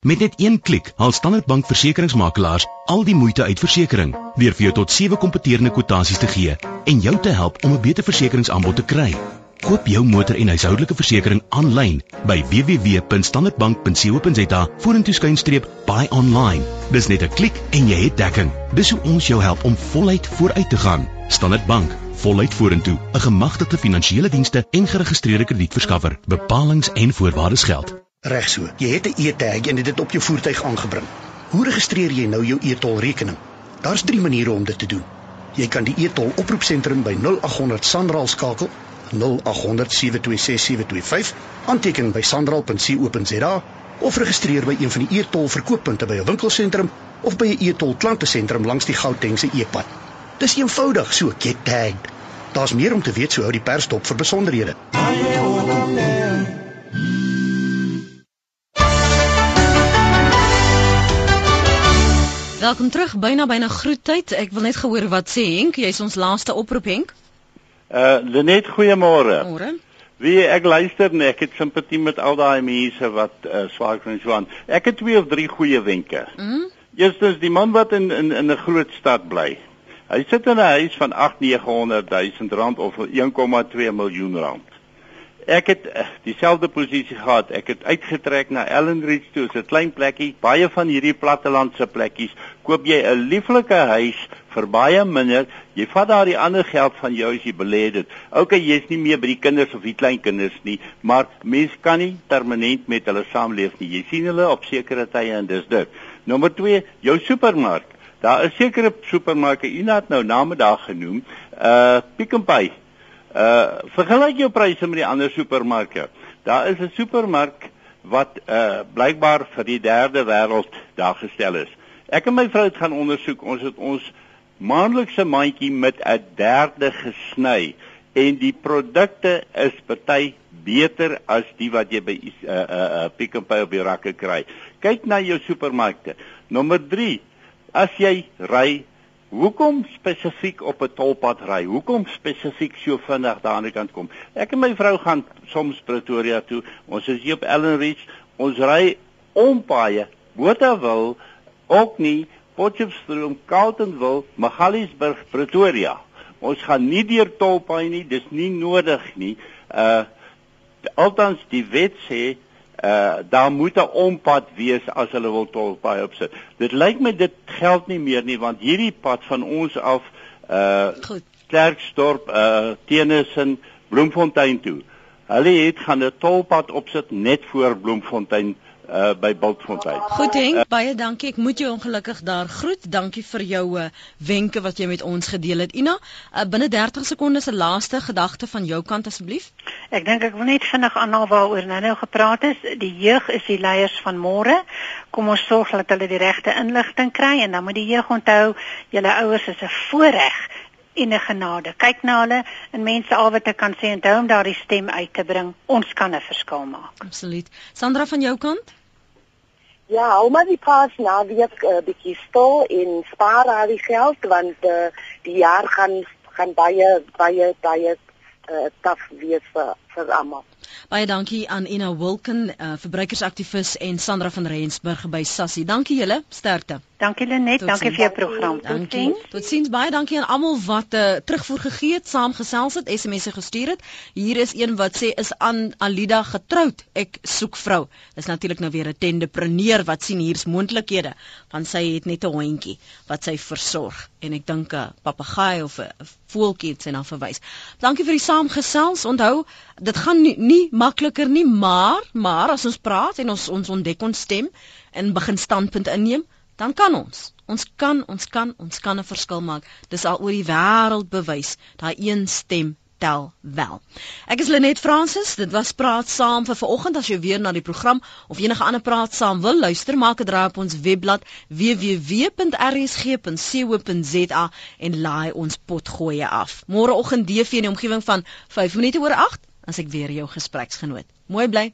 Met net een klik haal Standard Bank versekeringsmakelaars al die moeite uit versekerings deur vir jou tot 7 kompeterende kwotasies te gee en jou te help om 'n beter versekeringsaanbod te kry. Koop jou motor en huishoudelike versekering aanlyn by www.standardbank.co.za vorentoe skynstreep buy online. Dis net 'n klik en jy het dekking. Dis hoe ons jou help om voluit vooruit te gaan. Standard Bank voluit vorentoe, 'n gemagtigde finansiële dienste en geregistreerde kredietverskaffer. Bepalings en voorwaardes geld. Reg so. Jy het 'n e-tag en dit op jou voertuig aangebring. Hoe registreer jy nou jou e-tolrekening? Daar's drie maniere om dit te doen. Jy kan die e-tol oproepsentrum by 0800 Sanral skakel 0800 726 725 aanteken by sanral.co.za of registreer by een van die e-tol verkooppunte by 'n winkelsentrum of by 'n e-tol klantesentrum langs die Gautengse E-pad. Dis eenvoudig, so get tagged. Daar's meer om te weet, so hou die pers dop vir besonderhede. Welkom terug byna byna groettyd. Ek wil net gehoor wat sê Henk, jy's ons laaste oproep Henk. Uh Lenet, goeiemôre. Môre. Wie ek luister net, ek het simpatie met al daai mense wat uh, swaar kry so aan. Ek het twee of drie goeie wenke. Mm. Eerstens die man wat in in in 'n groot stad bly. Hy sit in 'n huis van 8-900 000 rand of 1,2 miljoen rand. Ek het uh, dieselfde posisie gehad. Ek het uitgetrek na Ellenridge toe, 'n klein plekkie. Baie van hierdie plattelandse plekkies koop jy 'n lieflike huis vir baie minder. Jy vat daar die ander geld van jou as jy belê dit. OK, jy's nie meer by die kinders of die kleinkinders nie, maar mens kan nie permanent met hulle saamleef nie. Jy sien hulle op sekere tye en dis dit. Nommer 2, jou supermark. Daar is sekere supermarke, Ina het nou name daar genoem, uh Pick n Pay. Uh vergelyk jou pryse met die ander supermarke. Daar is 'n supermark wat uh blykbaar vir die derde wêreld daar gestel is. Ek en my vrou het gaan ondersoek. Ons het ons maandelikse mandjie met 'n derde gesny en die produkte is party beter as die wat jy by uh uh, uh Pick n Pay op die rakke kry. Kyk na jou supermarkte. Nommer 3 as jy ry, hoekom spesifiek op 'n tolpad ry? Hoekom spesifiek so vinnig daar aan die kant kom? Ek en my vrou gaan soms Pretoria toe. Ons is hier op Ellenridge. Ons ry om paaie, Botawil, ook nie Potchefstroom, Carletonville, Magaliesburg, Pretoria. Ons gaan nie deur tolpaaie nie, dis nie nodig nie. Uh althans die wet sê uh daar moet 'n ompad wees as hulle wil tolpaai opsit. Dit lyk my dit geld nie meer nie want hierdie pad van ons af uh Goed. Klerksdorp uh Tenison Bloemfontein toe. Hulle het gaan 'n tolpad opsit net voor Bloemfontein uh by Bultfontein. Goed Henk, uh, baie dankie. Ek moet jou ongelukkig daar groet. Dankie vir jou uh, wenke wat jy met ons gedeel het. Ina, uh, binne 30 sekondes 'n laaste gedagte van jou kant asseblief. Ek dink ek wil net vinnig aanhaal waaroor nou-nou gepraat is. Die jeug is die leiers van môre. Kom ons sorg dat hulle die regte inligting kry en dan moet die jeug onthou, julle ouers is 'n voorreg en 'n genade. Kyk na hulle en mense al wat ek kan sê en hom daardie stem uit te bring. Ons kan 'n verskil maak. Absoluut. Sandra van jou kant? Ja, hou maar die pas na wie ek 'n uh, bietjie stil en spaar al die geld want uh, die jaar gaan gaan baie baie baie uh, taaf wees vir vir almal. Baie dankie aan Ina Wilken, uh, verbruikersaktivis en Sandra van Rensburg by Sassie. Dankie julle, sterkte. Dankie Lenet, dankie vir jou program. Dankie. Totsiens. Baie dankie aan almal wat uh, terugvoer gegee het, saamgesels het, SMS'e gestuur het. Hier is een wat sê is aan Alida getroud. Ek soek vrou. Dis natuurlik nou weer 'n tendepreneur wat sien hier's moontlikhede, want sy het net 'n hondjie wat sy versorg en ek dink 'n papegaai of 'n voeltjie het sy na verwys. Dankie vir die saamgesels. Onthou, dit gaan nie, nie makliker nie, maar maar as ons praat en ons ons ontdek ons stem en begin standpunt inneem dan kan ons. Ons kan, ons kan, ons kan 'n verskil maak. Dis al oor die wêreld bewys. Daai een stem tel wel. Ek is Lenet Fransis. Dit was praat saam vir vanoggend as jy weer na die program of enige ander praat saam wil luister, maak 'n draai op ons webblad www.rsg.co.za en laai ons potgoeie af. Môreoggend DV in die omgewing van 5 minute oor 8 as ek weer jou gespreksgenoot. Mooi bly.